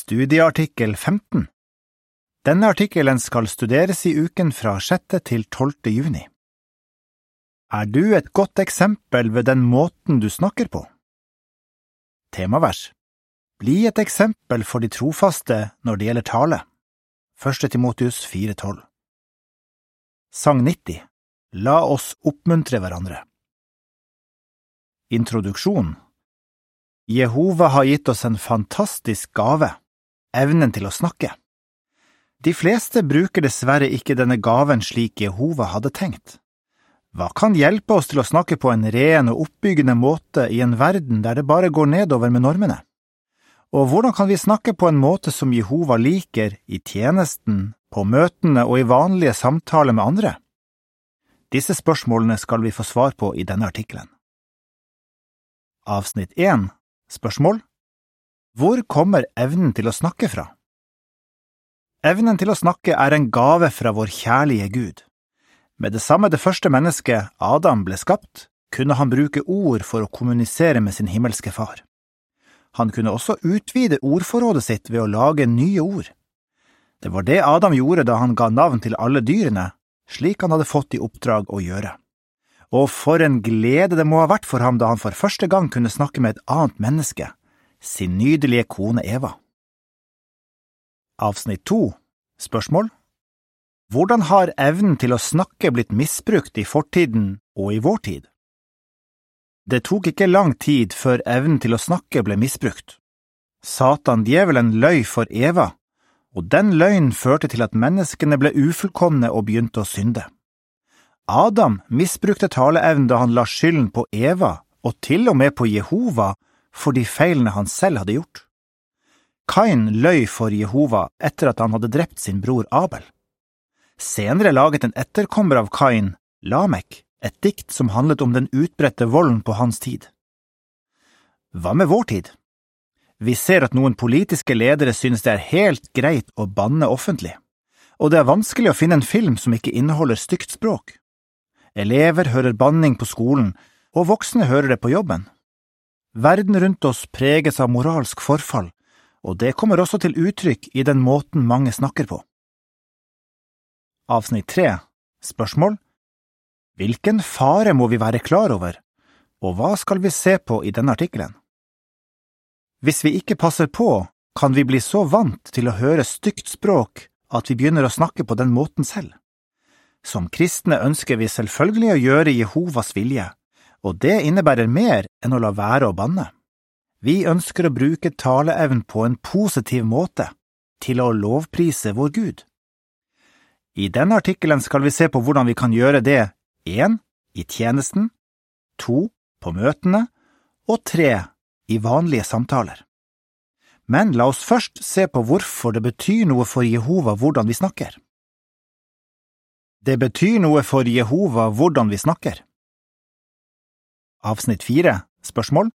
Studieartikkel 15 Denne artikkelen skal studeres i uken fra 6. til 12. juni. Er du et godt eksempel ved den måten du snakker på? Temavers Bli et eksempel for de trofaste når det gjelder tale. 1. Timotius 4,12 Sang 90 La oss oppmuntre hverandre Introduksjon Jehova har gitt oss en fantastisk gave, evnen til å snakke. De fleste bruker dessverre ikke denne gaven slik Jehova hadde tenkt. Hva kan hjelpe oss til å snakke på en ren og oppbyggende måte i en verden der det bare går nedover med normene? Og hvordan kan vi snakke på en måte som Jehova liker i tjenesten, på møtene og i vanlige samtaler med andre? Disse spørsmålene skal vi få svar på i denne artikkelen. Avsnitt 1 Spørsmål Hvor kommer evnen til å snakke fra? Evnen til å snakke er en gave fra vår kjærlige Gud. Med det samme det første mennesket, Adam, ble skapt, kunne han bruke ord for å kommunisere med sin himmelske far. Han kunne også utvide ordforrådet sitt ved å lage nye ord. Det var det Adam gjorde da han ga navn til alle dyrene, slik han hadde fått i oppdrag å gjøre og for en glede det må ha vært for ham da han for første gang kunne snakke med et annet menneske, sin nydelige kone Eva. Avsnitt to Spørsmål Hvordan har evnen til å snakke blitt misbrukt i fortiden og i vår tid? Det tok ikke lang tid før evnen til å snakke ble misbrukt. Satan djevelen løy for Eva, og den løgnen førte til at menneskene ble ufullkomne og begynte å synde. Adam misbrukte taleevnen da han la skylden på Eva og til og med på Jehova for de feilene han selv hadde gjort. Kain løy for Jehova etter at han hadde drept sin bror Abel. Senere laget en etterkommer av Kain, Lamek, et dikt som handlet om den utbredte volden på hans tid. Hva med vår tid? Vi ser at noen politiske ledere synes det er helt greit å banne offentlig, og det er vanskelig å finne en film som ikke inneholder stygt språk. Elever hører banning på skolen, og voksne hører det på jobben. Verden rundt oss preges av moralsk forfall, og det kommer også til uttrykk i den måten mange snakker på. Avsnitt tre Spørsmål Hvilken fare må vi være klar over, og hva skal vi se på i denne artikkelen? Hvis vi ikke passer på, kan vi bli så vant til å høre stygt språk at vi begynner å snakke på den måten selv. Som kristne ønsker vi selvfølgelig å gjøre Jehovas vilje, og det innebærer mer enn å la være å banne. Vi ønsker å bruke taleevnen på en positiv måte, til å lovprise vår Gud. I denne artikkelen skal vi se på hvordan vi kan gjøre det én i tjenesten, to på møtene og tre i vanlige samtaler. Men la oss først se på hvorfor det betyr noe for Jehova hvordan vi snakker. Det betyr noe for Jehova hvordan vi snakker. Avsnitt fire Spørsmål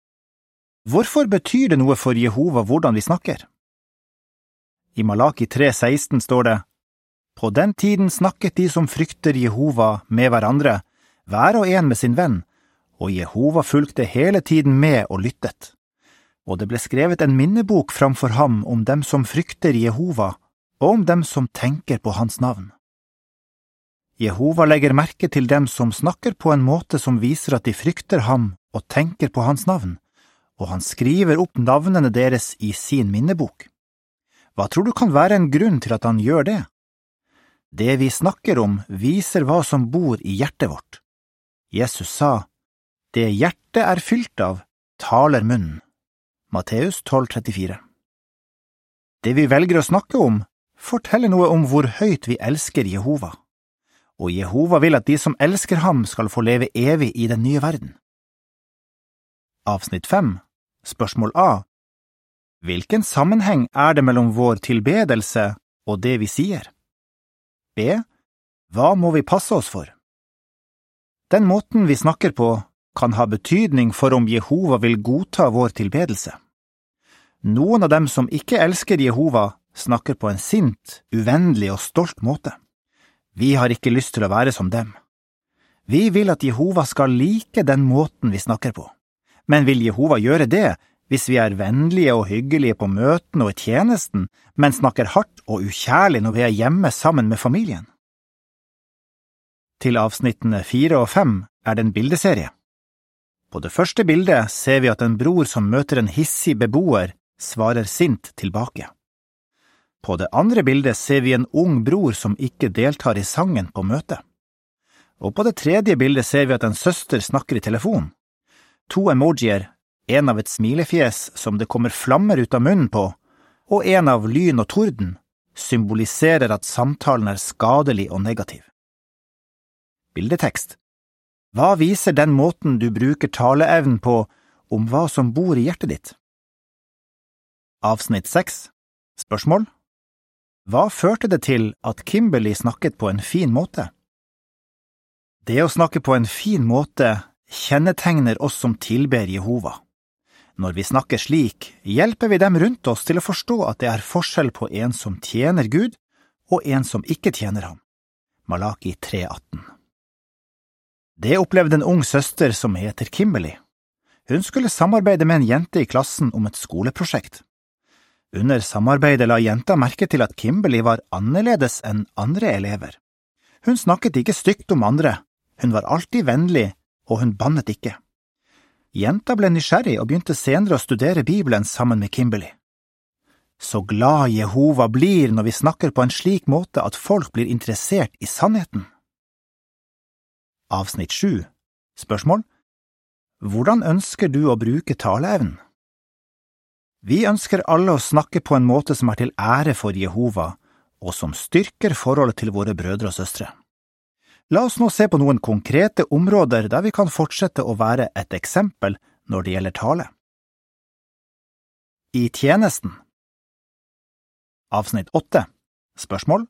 Hvorfor betyr det noe for Jehova hvordan vi snakker? I Malaki 3,16 står det På den tiden snakket de som frykter Jehova med hverandre, hver og en med sin venn, og Jehova fulgte hele tiden med og lyttet. Og det ble skrevet en minnebok framfor ham om dem som frykter Jehova, og om dem som tenker på hans navn. Jehova legger merke til dem som snakker på en måte som viser at de frykter ham og tenker på hans navn, og han skriver opp navnene deres i sin minnebok. Hva tror du kan være en grunn til at han gjør det? Det vi snakker om, viser hva som bor i hjertet vårt. Jesus sa, Det hjertet er fylt av, taler munnen. Matteus 12,34 Det vi velger å snakke om, forteller noe om hvor høyt vi elsker Jehova og Jehova vil at de som elsker ham skal få leve evig i den nye verden. Avsnitt 5 Spørsmål A Hvilken sammenheng er det mellom vår tilbedelse og det vi sier? B. Hva må vi passe oss for? Den måten vi snakker på, kan ha betydning for om Jehova vil godta vår tilbedelse. Noen av dem som ikke elsker Jehova, snakker på en sint, uvennlig og stolt måte. Vi har ikke lyst til å være som dem. Vi vil at Jehova skal like den måten vi snakker på, men vil Jehova gjøre det, hvis vi er vennlige og hyggelige på møtene og i tjenesten, men snakker hardt og ukjærlig når vi er hjemme sammen med familien? Til avsnittene fire og fem er det en bildeserie. På det første bildet ser vi at en bror som møter en hissig beboer, svarer sint tilbake. På det andre bildet ser vi en ung bror som ikke deltar i sangen på møtet. Og på det tredje bildet ser vi at en søster snakker i telefon. To emojier, en av et smilefjes som det kommer flammer ut av munnen på, og en av lyn og torden, symboliserer at samtalen er skadelig og negativ. Bildetekst Hva viser den måten du bruker taleevnen på om hva som bor i hjertet ditt? Avsnitt seks Spørsmål hva førte det til at Kimberley snakket på en fin måte? Det å snakke på en fin måte kjennetegner oss som tilber Jehova. Når vi snakker slik, hjelper vi dem rundt oss til å forstå at det er forskjell på en som tjener Gud, og en som ikke tjener ham. Malaki 3,18 Det opplevde en ung søster som heter Kimberley. Hun skulle samarbeide med en jente i klassen om et skoleprosjekt. Under samarbeidet la jenta merke til at Kimberley var annerledes enn andre elever. Hun snakket ikke stygt om andre, hun var alltid vennlig, og hun bannet ikke. Jenta ble nysgjerrig og begynte senere å studere Bibelen sammen med Kimberley. Så glad Jehova blir når vi snakker på en slik måte at folk blir interessert i sannheten. Avsnitt 7 Spørsmål Hvordan ønsker du å bruke taleevnen? Vi ønsker alle å snakke på en måte som er til ære for Jehova, og som styrker forholdet til våre brødre og søstre. La oss nå se på noen konkrete områder der vi kan fortsette å være et eksempel når det gjelder tale. I tjenesten Avsnitt 8 Spørsmål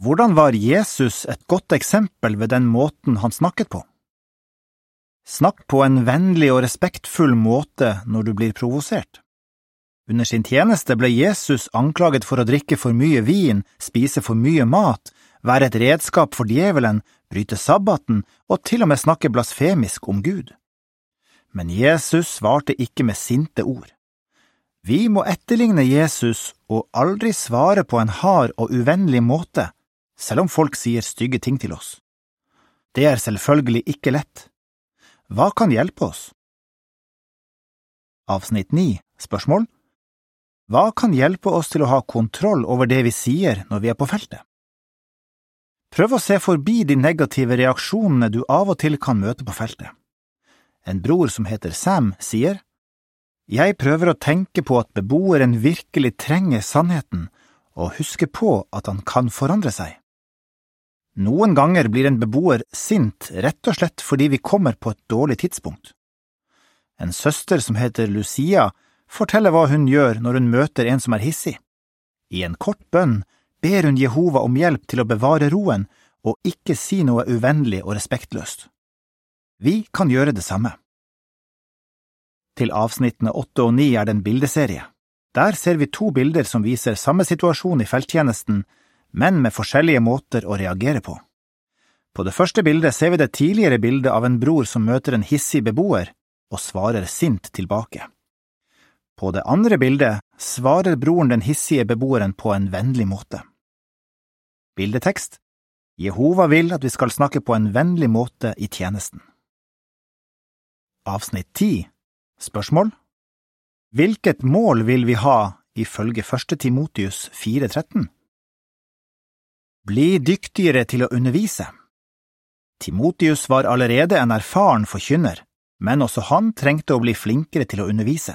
Hvordan var Jesus et godt eksempel ved den måten han snakket på? Snakk på en vennlig og respektfull måte når du blir provosert. Under sin tjeneste ble Jesus anklaget for å drikke for mye vin, spise for mye mat, være et redskap for djevelen, bryte sabbaten og til og med snakke blasfemisk om Gud. Men Jesus svarte ikke med sinte ord. Vi må etterligne Jesus og aldri svare på en hard og uvennlig måte, selv om folk sier stygge ting til oss. Det er selvfølgelig ikke lett. Hva kan hjelpe oss? Avsnitt 9 Spørsmål hva kan hjelpe oss til å ha kontroll over det vi sier når vi er på feltet? Prøv å se forbi de negative reaksjonene du av og til kan møte på feltet. En bror som heter Sam, sier Jeg prøver å tenke på at beboeren virkelig trenger sannheten, og huske på at han kan forandre seg. Noen ganger blir en beboer sint rett og slett fordi vi kommer på et dårlig tidspunkt. En søster som heter Lucia, forteller hva hun gjør når hun møter en som er hissig. I en kort bønn ber hun Jehova om hjelp til å bevare roen og ikke si noe uvennlig og respektløst. Vi kan gjøre det samme. Til avsnittene åtte og ni er det en bildeserie. Der ser vi to bilder som viser samme situasjon i felttjenesten, men med forskjellige måter å reagere på. På det første bildet ser vi det tidligere bildet av en bror som møter en hissig beboer og svarer sint tilbake. På det andre bildet svarer broren den hissige beboeren på en vennlig måte. Bildetekst Jehova vil at vi skal snakke på en vennlig måte i tjenesten. Avsnitt 10 Spørsmål Hvilket mål vil vi ha ifølge første Timotius 4.13? Bli dyktigere til å undervise. Timotius var allerede en erfaren forkynner, men også han trengte å bli flinkere til å undervise.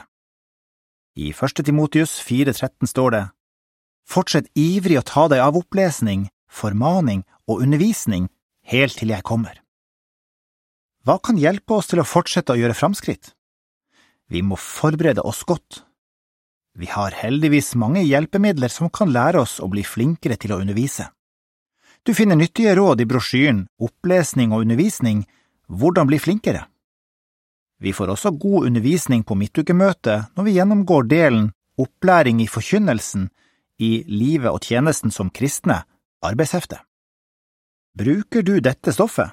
I første Timotius 4.13 står det, Fortsett ivrig å ta deg av opplesning, formaning og undervisning helt til jeg kommer. Hva kan hjelpe oss til å fortsette å gjøre framskritt? Vi må forberede oss godt. Vi har heldigvis mange hjelpemidler som kan lære oss å bli flinkere til å undervise. Du finner nyttige råd i brosjyren Opplesning og undervisning Hvordan bli flinkere. Vi får også god undervisning på midtukemøtet når vi gjennomgår delen Opplæring i forkynnelsen i livet og tjenesten som kristne, arbeidshefte. Bruker du dette stoffet?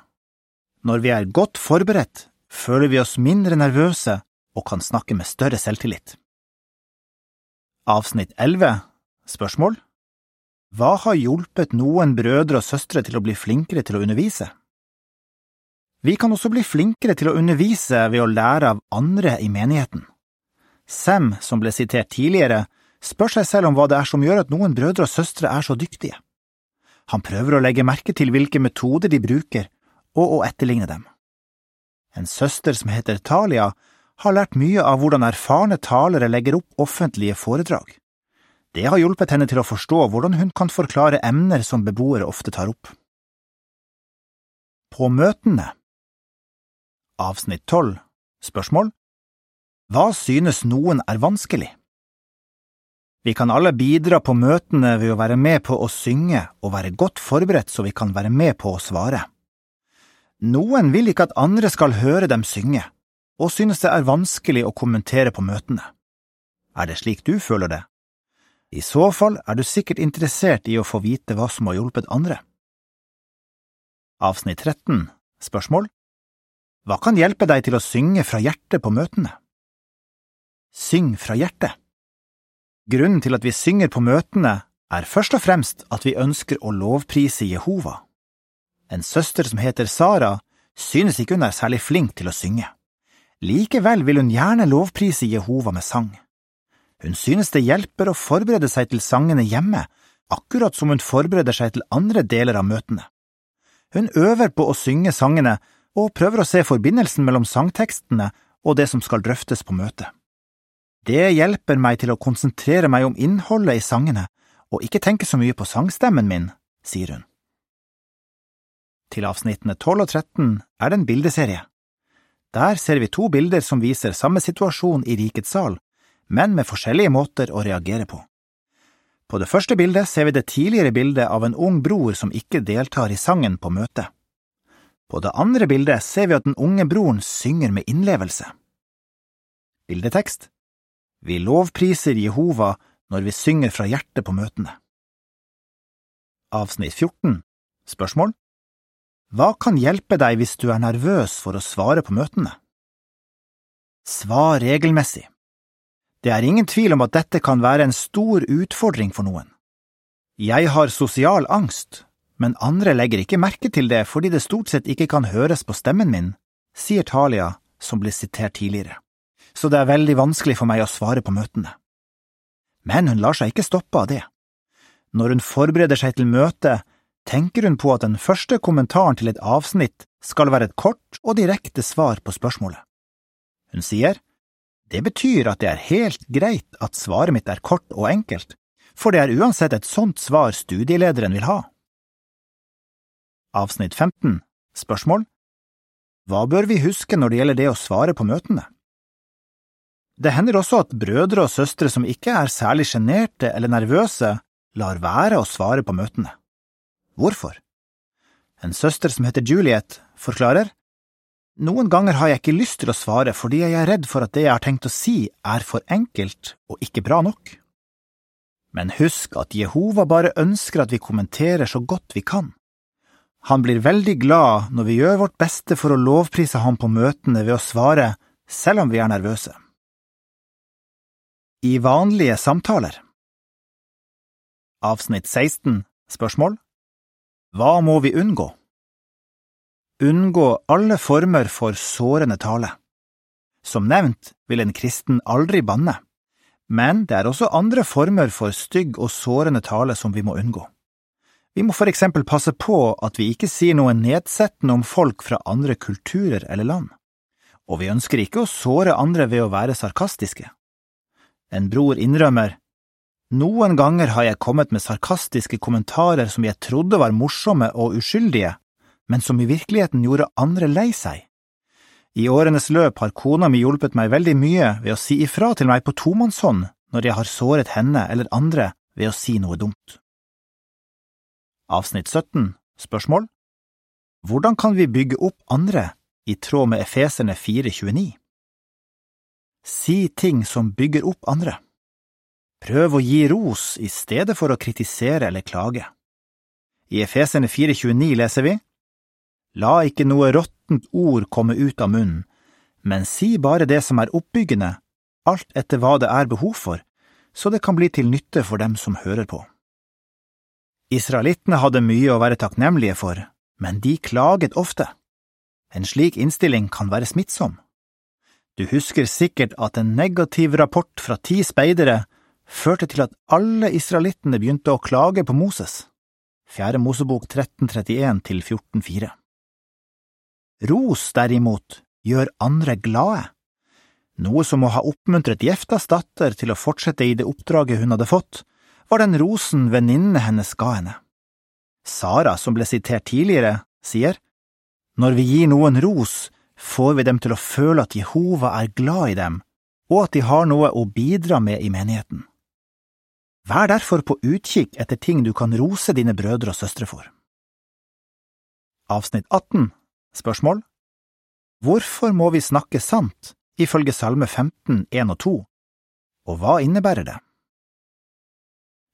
Når vi er godt forberedt, føler vi oss mindre nervøse og kan snakke med større selvtillit. Avsnitt 11 Spørsmål Hva har hjulpet noen brødre og søstre til å bli flinkere til å undervise? Vi kan også bli flinkere til å undervise ved å lære av andre i menigheten. Sem, som ble sitert tidligere, spør seg selv om hva det er som gjør at noen brødre og søstre er så dyktige. Han prøver å legge merke til hvilke metoder de bruker, og å etterligne dem. En søster som heter Talia, har lært mye av hvordan erfarne talere legger opp offentlige foredrag. Det har hjulpet henne til å forstå hvordan hun kan forklare emner som beboere ofte tar opp. På møtene Avsnitt 12 Spørsmål Hva synes noen er vanskelig? Vi kan alle bidra på møtene ved å være med på å synge og være godt forberedt så vi kan være med på å svare. Noen vil ikke at andre skal høre dem synge, og synes det er vanskelig å kommentere på møtene. Er det slik du føler det? I så fall er du sikkert interessert i å få vite hva som har hjulpet andre. Avsnitt 13 Spørsmål Hva kan hjelpe deg til å synge fra hjertet på møtene? Syng fra hjertet. Grunnen til at vi synger på møtene, er først og fremst at vi ønsker å lovprise Jehova. En søster som heter Sara, synes ikke hun er særlig flink til å synge. Likevel vil hun gjerne lovprise Jehova med sang. Hun synes det hjelper å forberede seg til sangene hjemme, akkurat som hun forbereder seg til andre deler av møtene. Hun øver på å synge sangene og prøver å se forbindelsen mellom sangtekstene og det som skal drøftes på møtet. Det hjelper meg til å konsentrere meg om innholdet i sangene og ikke tenke så mye på sangstemmen min, sier hun. Til avsnittene 12 og 13 er det en bildeserie. Der ser vi to bilder som viser samme situasjon i Rikets sal, men med forskjellige måter å reagere på. På det første bildet ser vi det tidligere bildet av en ung bror som ikke deltar i sangen på møtet. På det andre bildet ser vi at den unge broren synger med innlevelse. Bildetekst vi lovpriser Jehova når vi synger fra hjertet på møtene. Avsnitt 14 Spørsmål Hva kan hjelpe deg hvis du er nervøs for å svare på møtene? Svar regelmessig. Det er ingen tvil om at dette kan være en stor utfordring for noen. Jeg har sosial angst, men andre legger ikke merke til det fordi det stort sett ikke kan høres på stemmen min, sier Talia, som ble sitert tidligere så det er veldig vanskelig for meg å svare på møtene. Men hun lar seg ikke stoppe av det. Når hun forbereder seg til møtet, tenker hun på at den første kommentaren til et avsnitt skal være et kort og direkte svar på spørsmålet. Hun sier, det betyr at det er helt greit at svaret mitt er kort og enkelt, for det er uansett et sånt svar studielederen vil ha. Avsnitt 15 Spørsmål Hva bør vi huske når det gjelder det å svare på møtene? Det hender også at brødre og søstre som ikke er særlig sjenerte eller nervøse, lar være å svare på møtene. Hvorfor? En søster som heter Juliet, forklarer, Noen ganger har jeg ikke lyst til å svare fordi jeg er redd for at det jeg har tenkt å si, er for enkelt og ikke bra nok. Men husk at Jehova bare ønsker at vi kommenterer så godt vi kan. Han blir veldig glad når vi gjør vårt beste for å lovprise ham på møtene ved å svare, selv om vi er nervøse. I vanlige samtaler Avsnitt 16 Spørsmål Hva må vi unngå? Unngå alle former for sårende tale. Som nevnt vil en kristen aldri banne, men det er også andre former for stygg og sårende tale som vi må unngå. Vi må for eksempel passe på at vi ikke sier noe nedsettende om folk fra andre kulturer eller land, og vi ønsker ikke å såre andre ved å være sarkastiske. En bror innrømmer, noen ganger har jeg kommet med sarkastiske kommentarer som jeg trodde var morsomme og uskyldige, men som i virkeligheten gjorde andre lei seg. I årenes løp har kona mi hjulpet meg veldig mye ved å si ifra til meg på tomannshånd når jeg har såret henne eller andre ved å si noe dumt. Avsnitt 17 Spørsmål Hvordan kan vi bygge opp andre i tråd med Efeserne 429? Si ting som bygger opp andre. Prøv å gi ros i stedet for å kritisere eller klage. I Efesene 4,29 leser vi, La ikke noe råttent ord komme ut av munnen, men si bare det som er oppbyggende, alt etter hva det er behov for, så det kan bli til nytte for dem som hører på. Israelittene hadde mye å være takknemlige for, men de klaget ofte. En slik innstilling kan være smittsom. Du husker sikkert at en negativ rapport fra ti speidere førte til at alle israelittene begynte å klage på Moses. Fjerde Mosebok 1331 til 14,4 Ros, derimot, gjør andre glade, noe som må ha oppmuntret Jeftas datter til å fortsette i det oppdraget hun hadde fått, var den rosen venninnene hennes ga henne. Sara, som ble sitert tidligere, sier, Når vi gir noen ros, får vi dem til å føle at Jehova er glad i dem, og at de har noe å bidra med i menigheten. Vær derfor på utkikk etter ting du kan rose dine brødre og søstre for. Avsnitt 18 Spørsmål Hvorfor må vi snakke sant, ifølge Salme 15, 1 og 2, og hva innebærer det?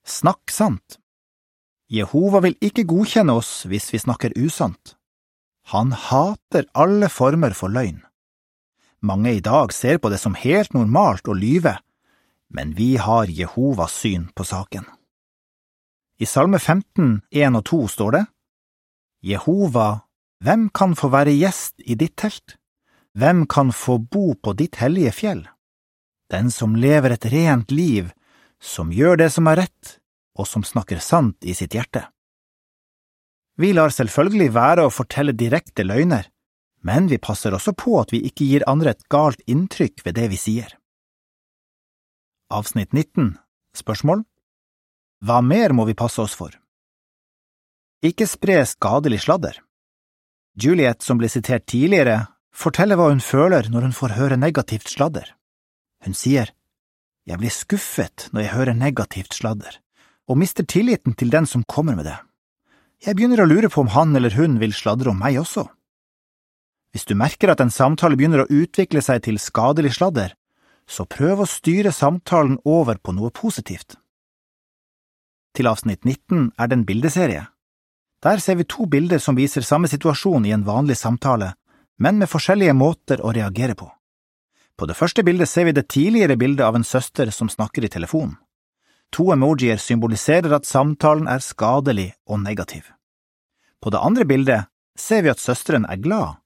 Snakk sant. Jehova vil ikke godkjenne oss hvis vi snakker usant. Han hater alle former for løgn. Mange i dag ser på det som helt normalt å lyve, men vi har Jehovas syn på saken. I Salme 15, 1 og 2 står det, Jehova, hvem kan få være gjest i ditt telt? Hvem kan få bo på ditt hellige fjell? Den som lever et rent liv, som gjør det som er rett, og som snakker sant i sitt hjerte. Vi lar selvfølgelig være å fortelle direkte løgner, men vi passer også på at vi ikke gir andre et galt inntrykk ved det vi sier. Avsnitt 19 Spørsmål Hva mer må vi passe oss for? Ikke spre skadelig sladder. Juliet, som ble sitert tidligere, forteller hva hun føler når hun får høre negativt sladder. Hun sier, Jeg blir skuffet når jeg hører negativt sladder, og mister tilliten til den som kommer med det. Jeg begynner å lure på om han eller hun vil sladre om meg også. Hvis du merker at en samtale begynner å utvikle seg til skadelig sladder, så prøv å styre samtalen over på noe positivt. Til avsnitt 19 er det en bildeserie. Der ser vi to bilder som viser samme situasjon i en vanlig samtale, men med forskjellige måter å reagere på. På det første bildet ser vi det tidligere bildet av en søster som snakker i telefonen. To emojier symboliserer at samtalen er skadelig og negativ. På det andre bildet ser vi at søsteren er glad.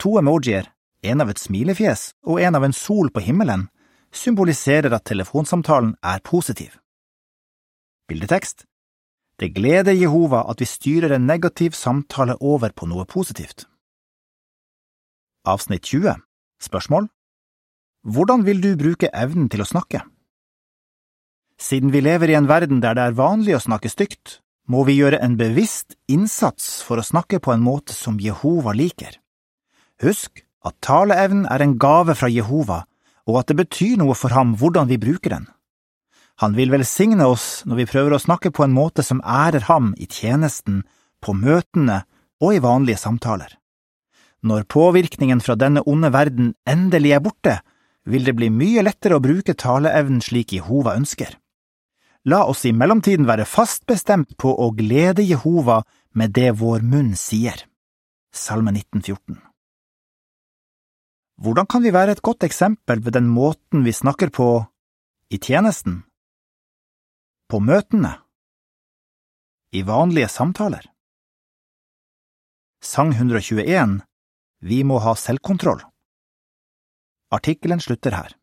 To emojier, en av et smilefjes og en av en sol på himmelen, symboliserer at telefonsamtalen er positiv. Bildetekst Det gleder Jehova at vi styrer en negativ samtale over på noe positivt. Avsnitt 20 Spørsmål Hvordan vil du bruke evnen til å snakke? Siden vi lever i en verden der det er vanlig å snakke stygt, må vi gjøre en bevisst innsats for å snakke på en måte som Jehova liker. Husk at taleevnen er en gave fra Jehova, og at det betyr noe for ham hvordan vi bruker den. Han vil velsigne oss når vi prøver å snakke på en måte som ærer ham i tjenesten, på møtene og i vanlige samtaler. Når påvirkningen fra denne onde verden endelig er borte, vil det bli mye lettere å bruke taleevnen slik Jehova ønsker. La oss i mellomtiden være fast bestemt på å glede Jehova med det vår munn sier. Salme 1914 hvordan kan vi være et godt eksempel ved den måten vi snakker på i tjenesten, på møtene, i vanlige samtaler? Sang 121 Vi må ha selvkontroll. Artikkelen slutter her.